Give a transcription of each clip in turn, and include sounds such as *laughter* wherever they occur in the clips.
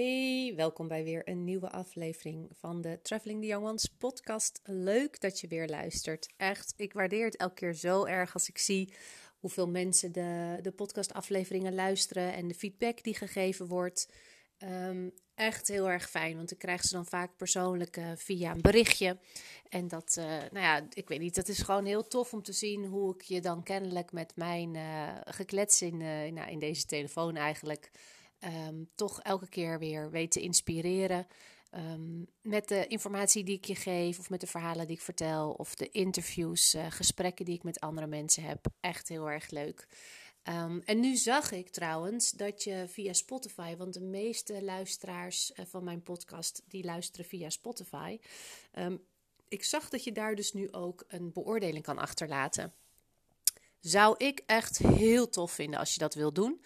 Hey, welkom bij weer een nieuwe aflevering van de Traveling the Young Ones podcast. Leuk dat je weer luistert. Echt, ik waardeer het elke keer zo erg als ik zie hoeveel mensen de, de podcastafleveringen luisteren en de feedback die gegeven wordt. Ehm, echt heel erg fijn, want ik krijg ze dan vaak persoonlijk uh, via een berichtje. En dat, uh, nou ja, ik weet niet, dat is gewoon heel tof om te zien hoe ik je dan kennelijk met mijn uh, geklets in, nou, in deze telefoon eigenlijk um, toch elke keer weer weet te inspireren. Um, met de informatie die ik je geef, of met de verhalen die ik vertel, of de interviews, uh, gesprekken die ik met andere mensen heb. Echt heel erg leuk. Um, en nu zag ik trouwens dat je via Spotify, want de meeste luisteraars uh, van mijn podcast die luisteren via Spotify. Ik zag dat je daar dus nu ook een beoordeling kan achterlaten. Zou ik echt heel tof vinden als je dat wil doen.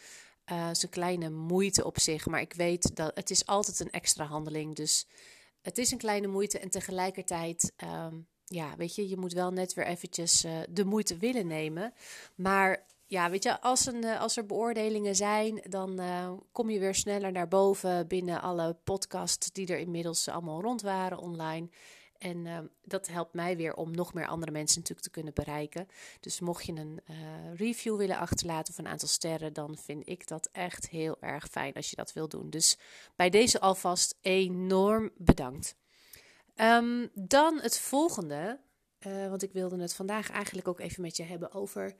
Uh, een kleine moeite op zich, maar ik weet dat het is altijd een extra handeling. Dus het is een kleine moeite en tegelijkertijd, um, ja, weet je, je moet wel net weer eventjes uh, de moeite willen nemen. Maar ja, weet je, als, een, uh, als er beoordelingen zijn, dan kom je weer sneller naar boven binnen alle podcasts die er inmiddels allemaal rond waren online. En uh, dat helpt mij weer om nog meer andere mensen natuurlijk te kunnen bereiken. Dus mocht je een uh, review willen achterlaten of een aantal sterren, dan vind ik dat echt heel erg fijn als je dat wil doen. Dus bij deze alvast enorm bedankt. Um, dan het volgende, uh, want ik wilde het vandaag eigenlijk ook even met je hebben over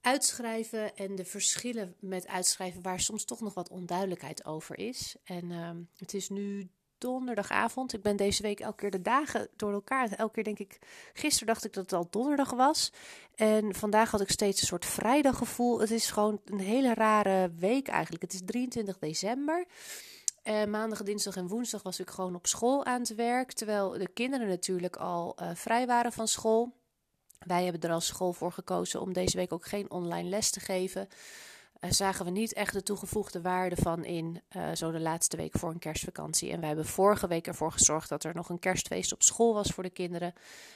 uitschrijven en de verschillen met uitschrijven, waar soms toch nog wat onduidelijkheid over is. En um, het is nu donderdagavond. Ik ben deze week elke keer de dagen door elkaar. Elke keer denk ik, gisteren dacht ik dat het al donderdag was. En vandaag had ik steeds een soort vrijdaggevoel. Het is gewoon een hele rare week eigenlijk. Het is 23 december. Maandag, dinsdag en woensdag was ik gewoon op school aan het werk. Terwijl de kinderen natuurlijk al uh, vrij waren van school. Wij hebben er als school voor gekozen om deze week ook geen online les te geven. Uh, zagen we niet echt de toegevoegde waarde van in uh, zo de laatste week voor een kerstvakantie. En wij hebben vorige week ervoor gezorgd dat er nog een kerstfeest op school was voor de kinderen.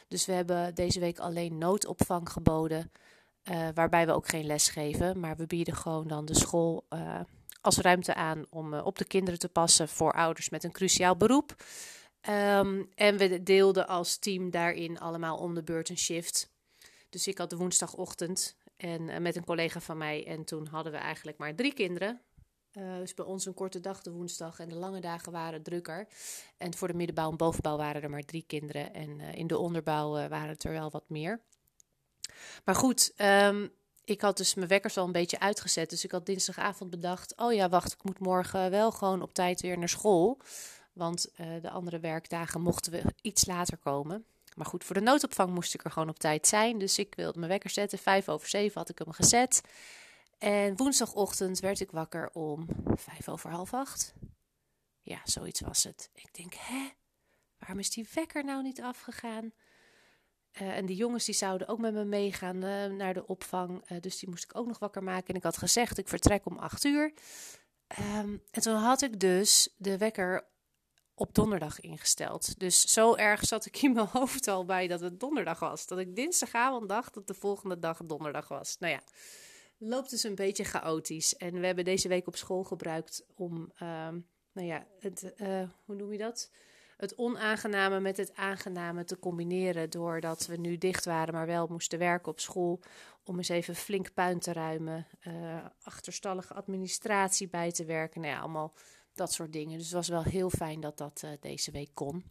Dus we hebben deze week alleen noodopvang geboden, uh, waarbij we ook geen les geven. Maar we bieden gewoon dan de school als ruimte aan om op de kinderen te passen voor ouders met een cruciaal beroep. Um, en we deelden als team daarin allemaal om de beurt een shift. Dus ik had de woensdagochtend en uh, met een collega van mij. En toen hadden we eigenlijk maar drie kinderen. Uh, dus bij ons een korte dag de woensdag en de lange dagen waren drukker. En voor de middenbouw en bovenbouw waren er maar drie kinderen. En uh, in de onderbouw waren het er wel wat meer. Maar goed, um, ik had dus mijn wekkers al een beetje uitgezet. Dus ik had dinsdagavond bedacht: oh ja, wacht, ik moet morgen wel gewoon op tijd weer naar school. Want de andere werkdagen mochten we iets later komen. Maar goed, voor de noodopvang moest ik er gewoon op tijd zijn. Dus ik wilde mijn wekker zetten. Vijf over zeven had ik hem gezet. En woensdagochtend werd ik wakker om vijf over half acht. Ja, zoiets was het. Ik denk, hè? Waarom is die wekker nou niet afgegaan? Uh, en die jongens die zouden ook met me meegaan uh, naar de opvang. Uh, dus die moest ik ook nog wakker maken. En ik had gezegd, ik vertrek om acht uur. Um, en toen had ik dus de wekker op donderdag ingesteld. Dus zo erg zat ik in mijn hoofd al bij dat het donderdag was. Dat ik dinsdagavond dacht dat de volgende dag donderdag was. Nou ja, loopt dus een beetje chaotisch. En we hebben deze week op school gebruikt om, uh, nou ja, het, uh, hoe noem je dat? Het onaangename met het aangename te combineren. Doordat we nu dicht waren, maar wel moesten werken op school. Om eens even flink puin te ruimen. Uh, achterstallige administratie bij te werken. Nou ja, allemaal dat soort dingen. Dus het was wel heel fijn dat dat uh, deze week kon.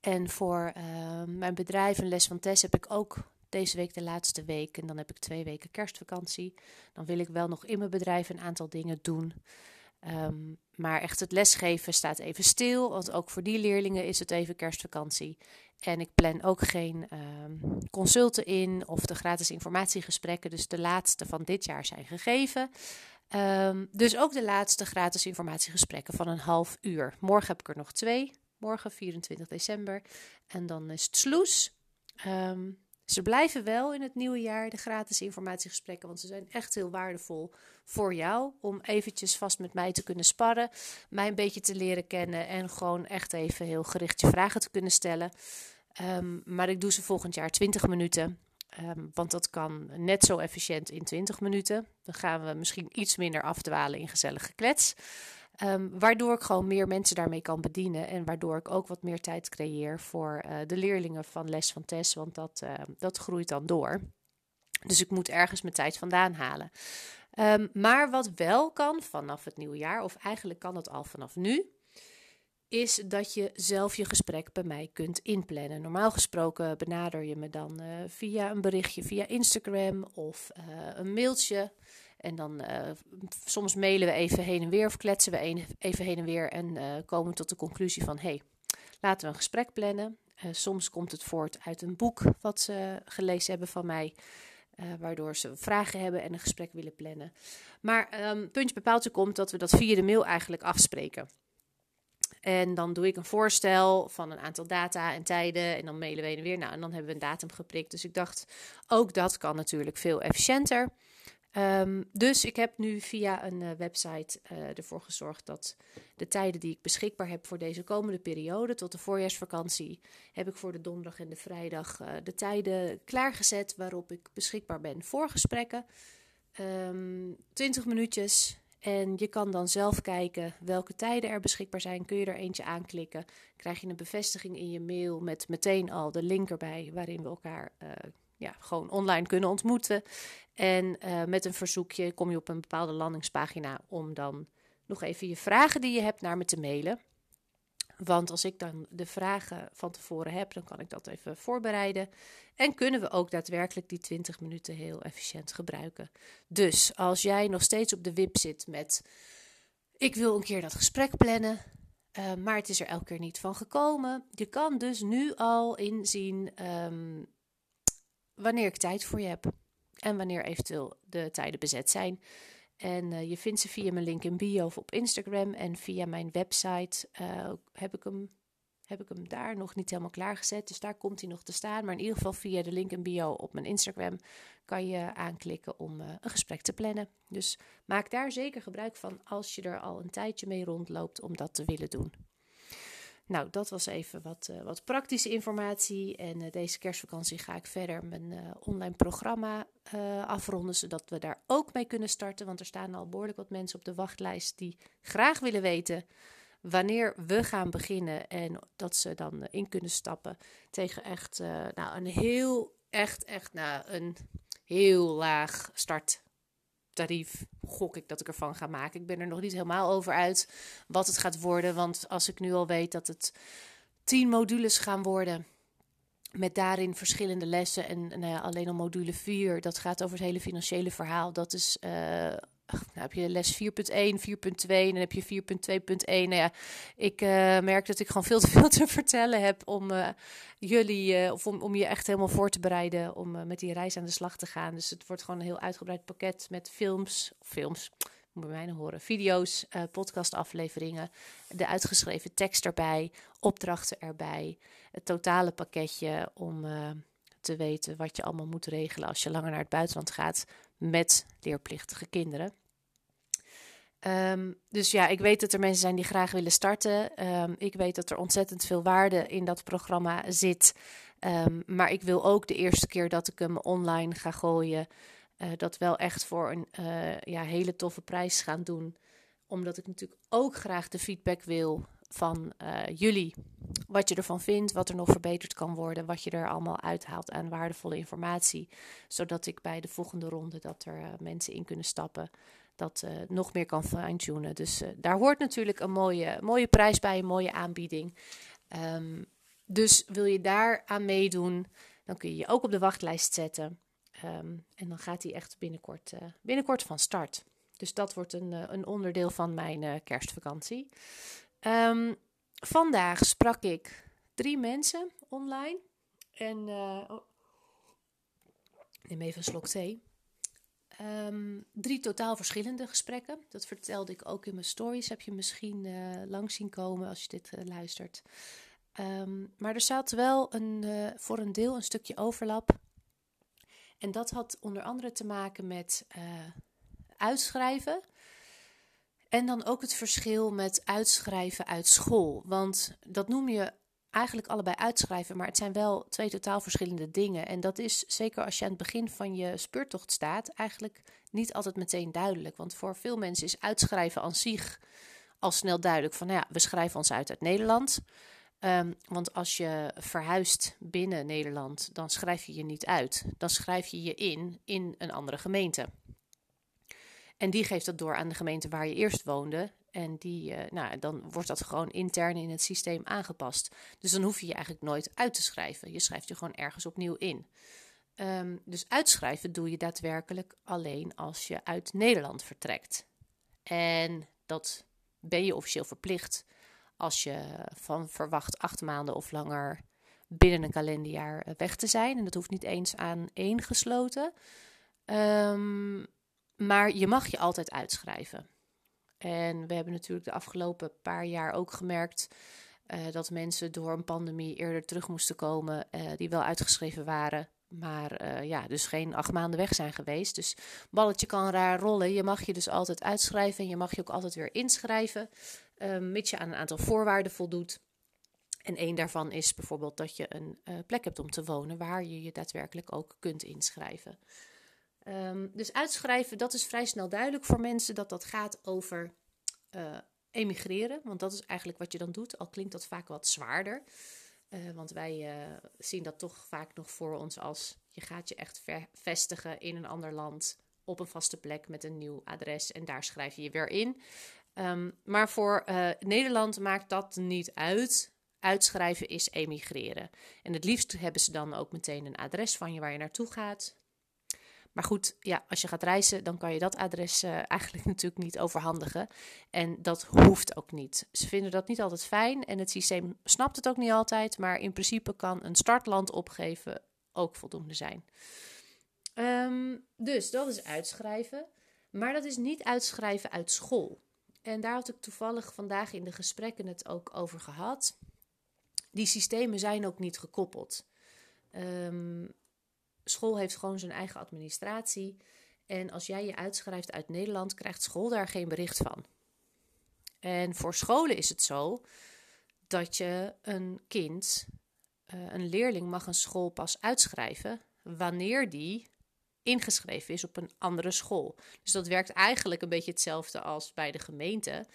En voor uh, mijn bedrijf, een les van Tess, heb ik ook deze week de laatste week. En dan heb ik twee weken kerstvakantie. Dan wil ik wel nog in mijn bedrijf een aantal dingen doen. Um, maar echt het lesgeven staat even stil. Want ook voor die leerlingen is het even kerstvakantie. En ik plan ook geen um, consulten in of de gratis informatiegesprekken. Dus de laatste van dit jaar zijn gegeven. Um, dus ook de laatste gratis informatiegesprekken van een half uur. Morgen heb ik er nog twee. Morgen 24 december. En dan is het sloes. Um, ze blijven wel in het nieuwe jaar de gratis informatiegesprekken, want ze zijn echt heel waardevol voor jou om eventjes vast met mij te kunnen sparren, mij een beetje te leren kennen en gewoon echt even heel gericht je vragen te kunnen stellen. Um, maar ik doe ze volgend jaar 20 minuten. Um, want dat kan net zo efficiënt in 20 minuten. Dan gaan we misschien iets minder afdwalen in gezellige klets. Ehm, waardoor ik gewoon meer mensen daarmee kan bedienen. En waardoor ik ook wat meer tijd creëer voor uh, de leerlingen van Les van Tess. Want dat, uh, dat groeit dan door. Dus ik moet ergens mijn tijd vandaan halen. Maar wat wel kan vanaf het nieuwe jaar, of eigenlijk kan het al vanaf nu, is dat je zelf je gesprek bij mij kunt inplannen. Normaal gesproken benader je me dan uh, via een berichtje via Instagram of uh, een mailtje. En dan uh, soms mailen we even heen en weer of kletsen we even heen en weer en komen tot de conclusie van hey, laten we een gesprek plannen. soms komt het voort uit een boek wat ze gelezen hebben van mij. waardoor ze vragen hebben en een gesprek willen plannen. Maar um, puntje bepaald komt dat we dat via de mail eigenlijk afspreken. En dan doe ik een voorstel van een aantal data en tijden. En dan mailen we weer. Nou, en dan hebben we een datum geprikt. Dus ik dacht, ook dat kan natuurlijk veel efficiënter. Um, dus ik heb nu via een uh, website uh, ervoor gezorgd dat de tijden die ik beschikbaar heb voor deze komende periode, tot de voorjaarsvakantie, heb ik voor de donderdag en de vrijdag uh, de tijden klaargezet waarop ik beschikbaar ben voor gesprekken. Um, ehm, 20 minuutjes en je kan dan zelf kijken welke tijden er beschikbaar zijn. Kun je er eentje aanklikken, krijg je een bevestiging in je mail met meteen al de link erbij waarin we elkaar uh, ja, gewoon online kunnen ontmoeten. En uh, met een verzoekje kom je op een bepaalde landingspagina om dan nog even je vragen die je hebt naar me te mailen. Want als ik dan de vragen van tevoren heb, dan kan ik dat even voorbereiden. En kunnen we ook daadwerkelijk die 20 minuten heel efficiënt gebruiken. Dus als jij nog steeds op de wip zit met: ik wil een keer dat gesprek plannen, uh, maar het is er elke keer niet van gekomen. Je kan dus nu al inzien um, wanneer ik tijd voor je heb. En wanneer eventueel de tijden bezet zijn. En uh, je vindt ze via mijn link in bio of op Instagram. En via mijn website uh, heb, ik hem, heb ik hem daar nog niet helemaal klaargezet. Dus daar komt hij nog te staan. Maar in ieder geval via de link in bio op mijn Instagram kan je aanklikken om uh, een gesprek te plannen. Dus maak daar zeker gebruik van als je er al een tijdje mee rondloopt om dat te willen doen. Nou, dat was even wat, wat praktische informatie. En deze kerstvakantie ga ik verder mijn online programma afronden, zodat we daar ook mee kunnen starten. Want er staan al behoorlijk wat mensen op de wachtlijst die graag willen weten wanneer we gaan beginnen. En dat ze dan in kunnen stappen tegen echt nou, een heel, echt, echt, nou, een heel laag start tarief gok ik dat ik ervan ga maken. Ik ben er nog niet helemaal over uit wat het gaat worden. Want als ik nu al weet dat het tien modules gaan worden. Met daarin verschillende lessen. En nou ja, alleen al module 4, dat gaat over het hele financiële verhaal. Dat is uh, nou heb je les 4.1, 4.2 en dan heb je 4.2.1. Nou ja, ik uh, merk dat ik gewoon veel te veel te vertellen heb om uh, jullie, of om, om je echt helemaal voor te bereiden om met die reis aan de slag te gaan. Dus het wordt gewoon een heel uitgebreid pakket met films, films, moet bij mij horen, video's, podcastafleveringen, de uitgeschreven tekst erbij, opdrachten erbij, het totale pakketje om te weten wat je allemaal moet regelen als je langer naar het buitenland gaat met leerplichtige kinderen. Um, dus ja, ik weet dat er mensen zijn die graag willen starten. Um, ik weet dat er ontzettend veel waarde in dat programma zit. Um, maar ik wil ook de eerste keer dat ik hem online ga gooien, uh, dat wel echt voor een uh, ja, hele toffe prijs gaan doen. Omdat ik natuurlijk ook graag de feedback wil van uh, jullie. Wat je ervan vindt, wat er nog verbeterd kan worden, wat je er allemaal uithaalt aan waardevolle informatie. Zodat ik bij de volgende ronde dat er mensen in kunnen stappen, dat nog meer kan fine-tunen. Dus daar hoort natuurlijk een mooie, mooie prijs bij, een mooie aanbieding. Um, dus wil je daar aan meedoen, dan kun je je ook op de wachtlijst zetten. Um, en dan gaat die echt binnenkort, binnenkort van start. Dus dat wordt een, een onderdeel van mijn kerstvakantie. Um, vandaag sprak ik drie mensen online. En oh, neem even een slok thee. Um, drie totaal verschillende gesprekken. Dat vertelde ik ook in mijn stories. Heb je misschien langs zien komen als je dit luistert. Maar er zat wel een, voor een deel een stukje overlap. En dat had onder andere te maken met uitschrijven. En dan ook het verschil met uitschrijven uit school. Want dat noem je eigenlijk allebei uitschrijven, maar het zijn wel twee totaal verschillende dingen. En dat is zeker als je aan het begin van je speurtocht staat, eigenlijk niet altijd meteen duidelijk. Want voor veel mensen is uitschrijven aan zich al snel duidelijk van, nou ja, we schrijven ons uit uit Nederland. Ehm, want als je verhuist binnen Nederland, dan schrijf je je niet uit. Dan schrijf je je in in een andere gemeente. En die geeft dat door aan de gemeente waar je eerst woonde. En die, uh, nou, dan wordt dat gewoon intern in het systeem aangepast. Dus dan hoef je je eigenlijk nooit uit te schrijven. Je schrijft je gewoon ergens opnieuw in. Um, dus uitschrijven doe je daadwerkelijk alleen als je uit Nederland vertrekt. En dat ben je officieel verplicht als je van verwacht acht maanden of langer binnen een kalenderjaar eh, weg te zijn. En dat hoeft niet eens aan één gesloten. Um, maar je mag je altijd uitschrijven. En we hebben natuurlijk de afgelopen paar jaar ook gemerkt uh, dat mensen door een pandemie eerder terug moesten komen, uh, die wel uitgeschreven waren, maar uh, ja, dus geen acht maanden weg zijn geweest. Dus balletje kan raar rollen. Je mag je dus altijd uitschrijven en je mag je ook altijd weer inschrijven, mits je aan een aantal voorwaarden voldoet. En één daarvan is bijvoorbeeld dat je een plek hebt om te wonen waar je je daadwerkelijk ook kunt inschrijven. Um, dus uitschrijven, dat is vrij snel duidelijk voor mensen dat dat gaat over uh, emigreren. Want dat is eigenlijk wat je dan doet, al klinkt dat vaak wat zwaarder. Uh, want wij uh, zien dat toch vaak nog voor ons als je gaat je echt vestigen in een ander land op een vaste plek met een nieuw adres en daar schrijf je je weer in. Um, maar voor Nederland maakt dat niet uit. Uitschrijven is emigreren. En het liefst hebben ze dan ook meteen een adres van je waar je naartoe gaat. Maar goed, ja, als je gaat reizen, dan kan je dat adres uh, *laughs* eigenlijk natuurlijk niet overhandigen. En dat hoeft ook niet. Ze vinden dat niet altijd fijn en het systeem snapt het ook niet altijd. Maar in principe kan een startland opgeven ook voldoende zijn. Um, dus dat is uitschrijven. Maar dat is niet uitschrijven uit school. En daar had ik toevallig vandaag in de gesprekken het ook over gehad. Die systemen zijn ook niet gekoppeld. Um, school heeft gewoon zijn eigen administratie. En als jij je uitschrijft uit Nederland, krijgt school daar geen bericht van. En voor scholen is het zo dat je een kind, uh, een leerling, mag een school pas uitschrijven wanneer die ingeschreven is op een andere school. Dus dat werkt eigenlijk een beetje hetzelfde als bij de gemeente.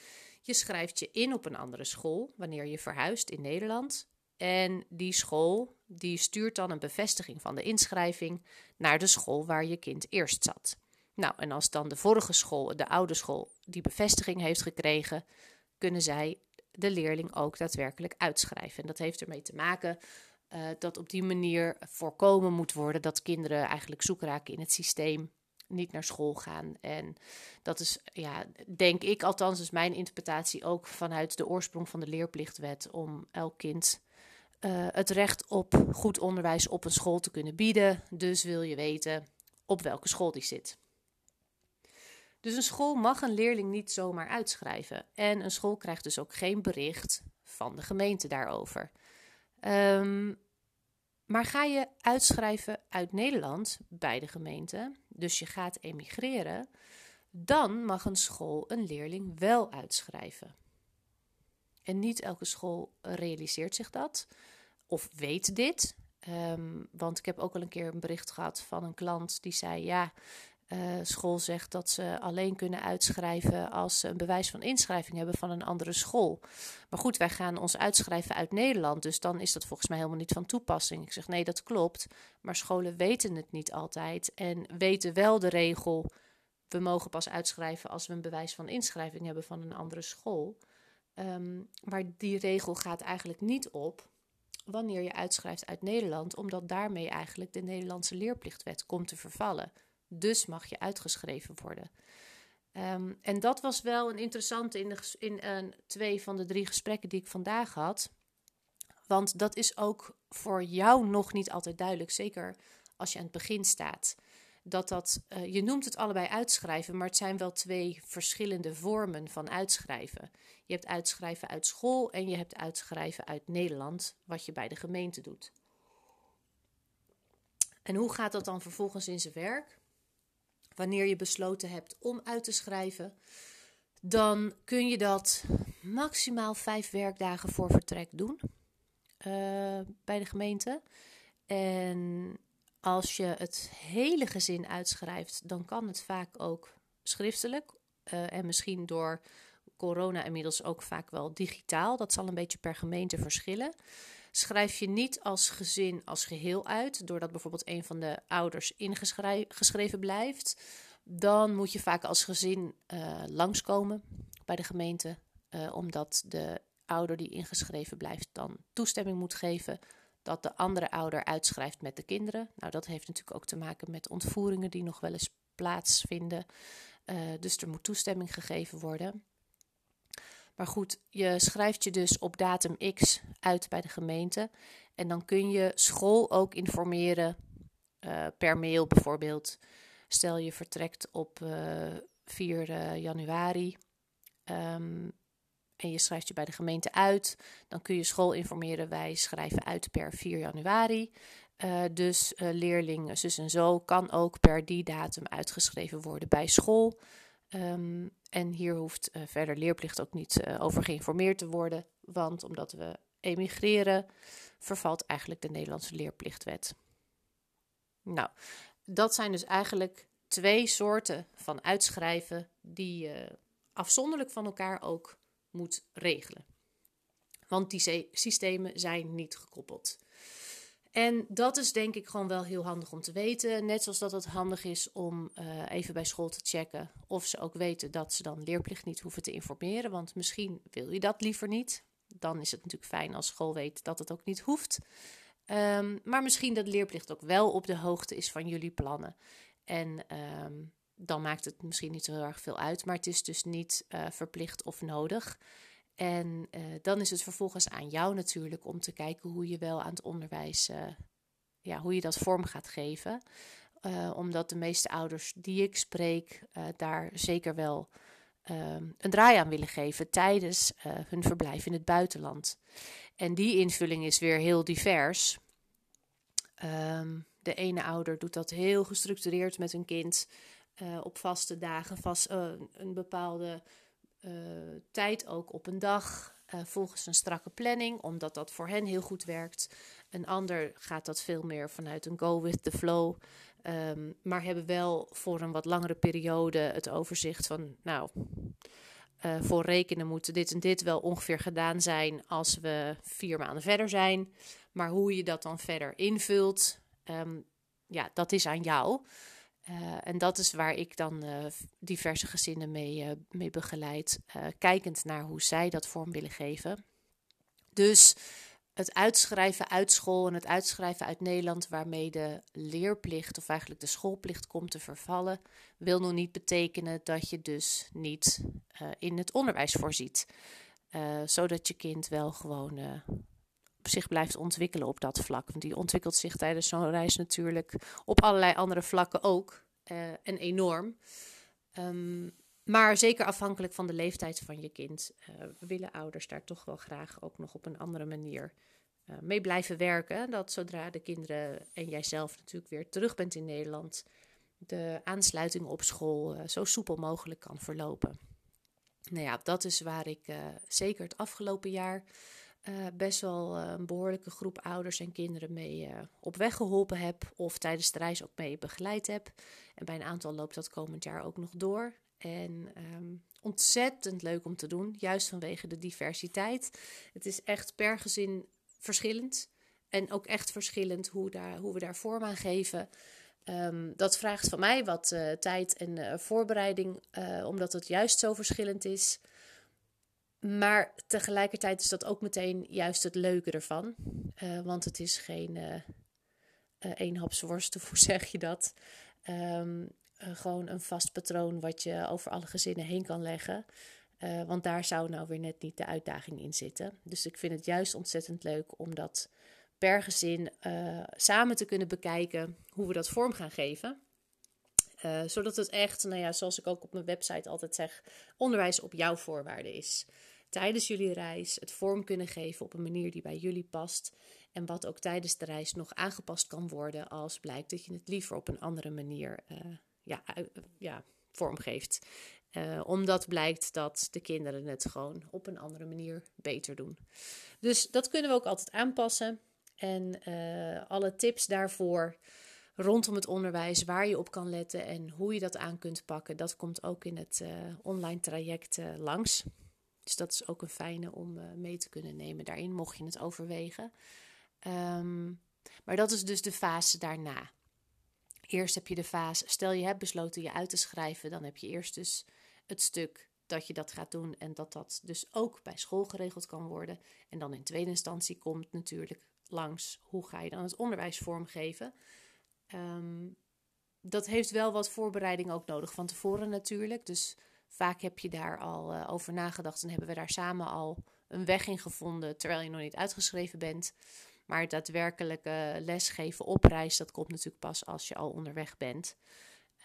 Je schrijft je in op een andere school wanneer je verhuist in Nederland. En die school die stuurt dan een bevestiging van de inschrijving naar de school waar je kind eerst zat. Nou, en als dan de vorige school, de oude school, die bevestiging heeft gekregen, kunnen zij de leerling ook daadwerkelijk uitschrijven. En dat heeft ermee te maken uh, dat op die manier voorkomen moet worden dat kinderen eigenlijk zoek raken in het systeem, niet naar school gaan. En dat is, ja, denk ik althans, is mijn interpretatie ook vanuit de oorsprong van de leerplichtwet om elk kind uh, het recht op goed onderwijs op een school te kunnen bieden. Dus wil je weten op welke school die zit. Dus een school mag een leerling niet zomaar uitschrijven. En een school krijgt dus ook geen bericht van de gemeente daarover. Um, maar ga je uitschrijven uit Nederland bij de gemeente, dus je gaat emigreren, dan mag een school een leerling wel uitschrijven. En niet elke school realiseert zich dat of weet dit. Um, want ik heb ook al een keer een bericht gehad van een klant die zei: Ja, uh, school zegt dat ze alleen kunnen uitschrijven als ze een bewijs van inschrijving hebben van een andere school. Maar goed, wij gaan ons uitschrijven uit Nederland, dus dan is dat volgens mij helemaal niet van toepassing. Ik zeg: Nee, dat klopt. Maar scholen weten het niet altijd en weten wel de regel. We mogen pas uitschrijven als we een bewijs van inschrijving hebben van een andere school. Maar die regel gaat eigenlijk niet op wanneer je uitschrijft uit Nederland, omdat daarmee eigenlijk de Nederlandse leerplichtwet komt te vervallen. Dus mag je uitgeschreven worden. Um, en dat was wel een interessante in, in uh, twee van de drie gesprekken die ik vandaag had. Want dat is ook voor jou nog niet altijd duidelijk, zeker als je aan het begin staat dat dat, uh, je noemt het allebei uitschrijven, maar het zijn wel twee verschillende vormen van uitschrijven. Je hebt uitschrijven uit school en je hebt uitschrijven uit Nederland, wat je bij de gemeente doet. En hoe gaat dat dan vervolgens in zijn werk? Wanneer je besloten hebt om uit te schrijven, dan kun je dat maximaal vijf werkdagen voor vertrek doen uh, bij de gemeente. En als je het hele gezin uitschrijft, dan kan het vaak ook schriftelijk. Uh, en misschien door corona inmiddels ook vaak wel digitaal. Dat zal een beetje per gemeente verschillen. Schrijf je niet als gezin als geheel uit, doordat bijvoorbeeld een van de ouders ingeschreven blijft, dan moet je vaak als gezin uh, langskomen bij de gemeente, uh, omdat de ouder die ingeschreven blijft dan toestemming moet geven dat de andere ouder uitschrijft met de kinderen. Nou, dat heeft natuurlijk ook te maken met ontvoeringen die nog wel eens plaatsvinden. Uh, dus er moet toestemming gegeven worden. Maar goed, je schrijft je dus op datum X uit bij de gemeente. En dan kun je school ook informeren uh, per mail bijvoorbeeld. Stel je vertrekt op uh, eh, 4 januari. Um, en je schrijft je bij de gemeente uit, dan kun je school informeren. Wij schrijven uit per 4 januari. Uh, dus uh, leerling zus en zo kan ook per die datum uitgeschreven worden bij school. Um, en hier hoeft uh, verder leerplicht ook niet over geïnformeerd te worden, want omdat we emigreren, vervalt eigenlijk de Nederlandse leerplichtwet. Nou, dat zijn dus eigenlijk twee soorten van uitschrijven die afzonderlijk van elkaar ook moet regelen. Want die systemen zijn niet gekoppeld. En dat is denk ik gewoon wel heel handig om te weten. Net zoals dat het handig is om uh, even bij school te checken of ze ook weten dat ze dan leerplicht niet hoeven te informeren. Want misschien wil je dat liever niet. Dan is het natuurlijk fijn als school weet dat het ook niet hoeft. Um, maar misschien dat leerplicht ook wel op de hoogte is van jullie plannen. En um, dan maakt het misschien niet zo heel erg veel uit. Maar het is dus niet uh, verplicht of nodig. En uh, dan is het vervolgens aan jou natuurlijk om te kijken hoe je wel aan het onderwijs, uh, ja, hoe je dat vorm gaat geven. omdat de meeste ouders die ik spreek daar zeker wel ehm, een draai aan willen geven tijdens hun verblijf in het buitenland. En die invulling is weer heel divers. Um, de ene ouder doet dat heel gestructureerd met hun kind. Uh, op vaste dagen, vast, uh, een bepaalde uh, tijd ook op een dag, volgens een strakke planning, omdat dat voor hen heel goed werkt. Een ander gaat dat veel meer vanuit een go with the flow, um, maar hebben wel voor een wat langere periode het overzicht van, nou, voor rekenen moet dit en dit wel ongeveer gedaan zijn als we vier maanden verder zijn. Maar hoe je dat dan verder invult, um, ja, dat is aan jou. Uh, en dat is waar ik dan uh, diverse gezinnen mee, uh, mee begeleid, kijkend naar hoe zij dat vorm willen geven. Dus het uitschrijven uit school en het uitschrijven uit Nederland, waarmee de leerplicht of eigenlijk de schoolplicht komt te vervallen, wil nog niet betekenen dat je dus niet in het onderwijs voorziet. zodat je kind wel gewoon zich blijft ontwikkelen op dat vlak. Want die ontwikkelt zich tijdens zo'n reis natuurlijk op allerlei andere vlakken ook. Uh, en enorm. Um, maar zeker afhankelijk van de leeftijd van je kind, uh, willen ouders daar toch wel graag ook nog op een andere manier uh, mee blijven werken. Dat zodra de kinderen en jijzelf natuurlijk weer terug bent in Nederland, de aansluiting op school zo soepel mogelijk kan verlopen. Nou ja, dat is waar ik zeker het afgelopen jaar uh, best wel uh, een behoorlijke groep ouders en kinderen mee uh, op weg geholpen heb. Of tijdens de reis ook mee begeleid heb. En bij een aantal loopt dat komend jaar ook nog door. En um, ontzettend leuk om te doen, juist vanwege de diversiteit. Het is echt per gezin verschillend. En ook echt verschillend hoe, daar, hoe we daar vorm aan geven. Um, dat vraagt van mij wat tijd en voorbereiding, omdat het juist zo verschillend is. Maar tegelijkertijd is dat ook meteen juist het leuke ervan. Uh, want het is geen uh, uh, eenhapsworst, of *laughs* hoe zeg je dat? Um, gewoon een vast patroon wat je over alle gezinnen heen kan leggen. want daar zou nou weer net niet de uitdaging in zitten. Dus ik vind het juist ontzettend leuk om dat per gezin samen te kunnen bekijken hoe we dat vorm gaan geven. zodat het echt, nou ja, zoals ik ook op mijn website altijd zeg, onderwijs op jouw voorwaarden is tijdens jullie reis het vorm kunnen geven op een manier die bij jullie past. En wat ook tijdens de reis nog aangepast kan worden als blijkt dat je het liever op een andere manier uh, ja, ja, vormgeeft. Uh, omdat blijkt dat de kinderen het gewoon op een andere manier beter doen. Dus dat kunnen we ook altijd aanpassen. En alle tips daarvoor rondom het onderwijs, waar je op kan letten en hoe je dat aan kunt pakken, dat komt ook in het online traject langs. Dus dat is ook een fijne om eh, mee te kunnen nemen daarin, mocht je het overwegen. Ehm, maar dat is dus de fase daarna. Eerst heb je de fase, stel je hebt besloten je uit te schrijven, dan heb je eerst dus het stuk dat je dat gaat doen en dat dat dus ook bij school geregeld kan worden. En dan in tweede instantie komt natuurlijk langs hoe ga je dan het onderwijs vormgeven. Ehm, dat heeft wel wat voorbereiding ook nodig van tevoren natuurlijk. Dus vaak heb je daar al uh, over nagedacht en hebben we daar samen al een weg in gevonden terwijl je nog niet uitgeschreven bent. Maar het daadwerkelijke lesgeven op reis, dat komt natuurlijk pas als je al onderweg bent.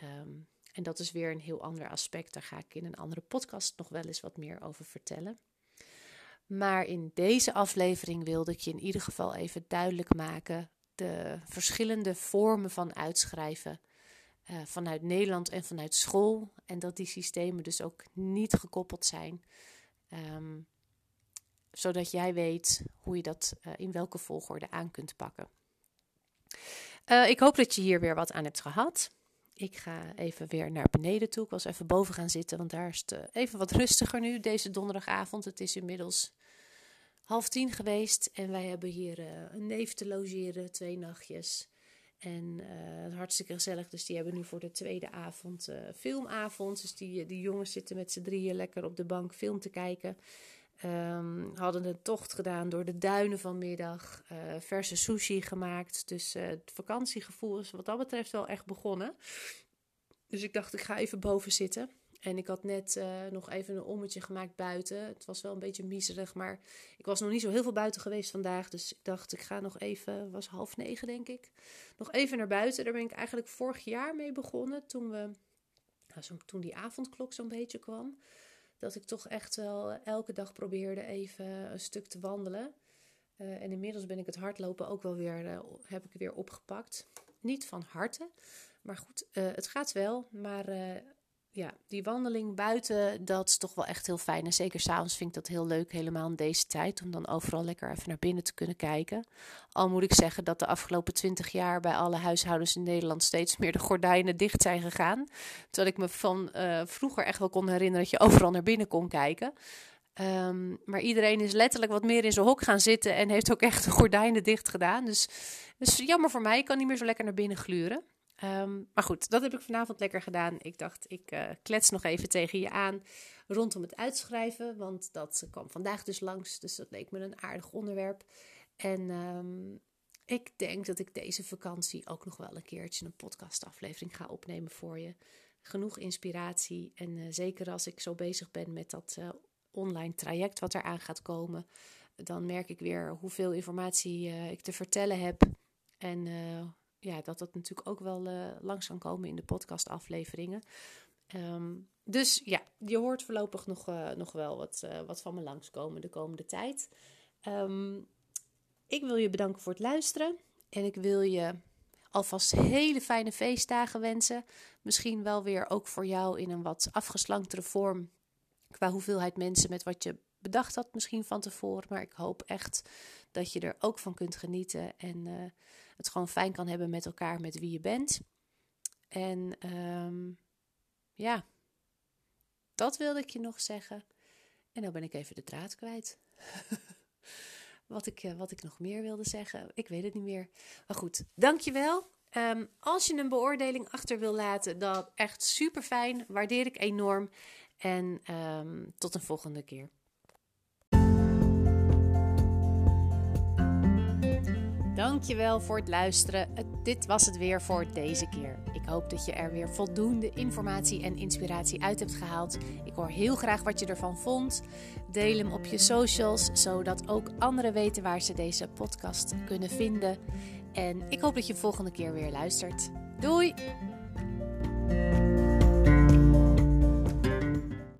Um, en dat is weer een heel ander aspect. Daar ga ik in een andere podcast nog wel eens wat meer over vertellen. Maar in deze aflevering wilde ik je in ieder geval even duidelijk maken de verschillende vormen van uitschrijven uh, vanuit Nederland en vanuit school. En dat die systemen dus ook niet gekoppeld zijn. Um, zodat jij weet hoe je dat uh, in welke volgorde aan kunt pakken. Uh, ik hoop dat je hier weer wat aan hebt gehad. Ik ga even weer naar beneden toe. Ik was even boven gaan zitten, want daar is het even wat rustiger nu, deze donderdagavond. Het is inmiddels half tien geweest en wij hebben hier een neef te logeren, twee nachtjes. En uh, hartstikke gezellig. Dus die hebben nu voor de tweede avond uh, filmavond. Dus die, die jongens zitten met z'n drieën lekker op de bank film te kijken. Um, hadden een tocht gedaan door de duinen vanmiddag. Uh, verse sushi gemaakt. Dus het vakantiegevoel is wat dat betreft wel echt begonnen. Dus ik dacht, ik ga even boven zitten. En ik had net uh, nog even een ommetje gemaakt buiten. Het was wel een beetje miserig, maar ik was nog niet zo heel veel buiten geweest vandaag. Dus ik dacht, ik ga nog even, was half negen denk ik, nog even naar buiten. Daar ben ik eigenlijk vorig jaar mee begonnen, toen, we, nou, zo, toen die avondklok zo'n beetje kwam. Dat ik toch echt wel elke dag probeerde even een stuk te wandelen. Uh, en inmiddels ben ik het hardlopen ook wel weer, uh, heb ik weer opgepakt. Niet van harte, maar goed, het gaat wel. Maar ja, die wandeling buiten, dat is toch wel echt heel fijn. En zeker s'avonds vind ik dat heel leuk, helemaal in deze tijd, om dan overal lekker even naar binnen te kunnen kijken. Al moet ik zeggen dat de afgelopen twintig jaar bij alle huishoudens in Nederland steeds meer de gordijnen dicht zijn gegaan. Terwijl ik me van uh, vroeger echt wel kon herinneren dat je overal naar binnen kon kijken. Um, maar iedereen is letterlijk wat meer in zijn hok gaan zitten en heeft ook echt de gordijnen dicht gedaan. Dus, dus jammer voor mij, ik kan niet meer zo lekker naar binnen gluren. Um, maar goed, dat heb ik vanavond lekker gedaan. Ik dacht, ik uh, klets nog even tegen je aan rondom het uitschrijven. Want dat kwam vandaag dus langs. Dus dat leek me een aardig onderwerp. En um, ik denk dat ik deze vakantie ook nog wel een keertje een podcastaflevering ga opnemen voor je. Genoeg inspiratie. En uh, zeker als ik zo bezig ben met dat uh, online traject wat eraan gaat komen. Dan merk ik weer hoeveel informatie ik te vertellen heb. En ja, dat dat natuurlijk ook wel uh, langs kan komen in de podcastafleveringen. Um, dus ja, je hoort voorlopig nog, uh, nog wel wat, uh, wat van me langskomen de komende tijd. Um, ik wil je bedanken voor het luisteren. En ik wil je alvast hele fijne feestdagen wensen. Misschien wel weer ook voor jou in een wat afgeslanktere vorm. Qua hoeveelheid mensen met wat je bedacht had misschien van tevoren. Maar ik hoop echt dat je er ook van kunt genieten. En het gewoon fijn kan hebben met elkaar, met wie je bent. En um, ja, dat wilde ik je nog zeggen. En dan ben ik even de draad kwijt. *laughs* wat, ik, eh, wat ik nog meer wilde zeggen, ik weet het niet meer. Maar goed, dankjewel. Um, als je een beoordeling achter wil laten, dan echt super fijn. Waardeer ik enorm. En um, tot een volgende keer. Dankjewel voor het luisteren. Dit was het weer voor deze keer. Ik hoop dat je er weer voldoende informatie en inspiratie uit hebt gehaald. Ik hoor heel graag wat je ervan vond. Deel hem op je socials, zodat ook anderen weten waar ze deze podcast kunnen vinden. En ik hoop dat je volgende keer weer luistert. Doei!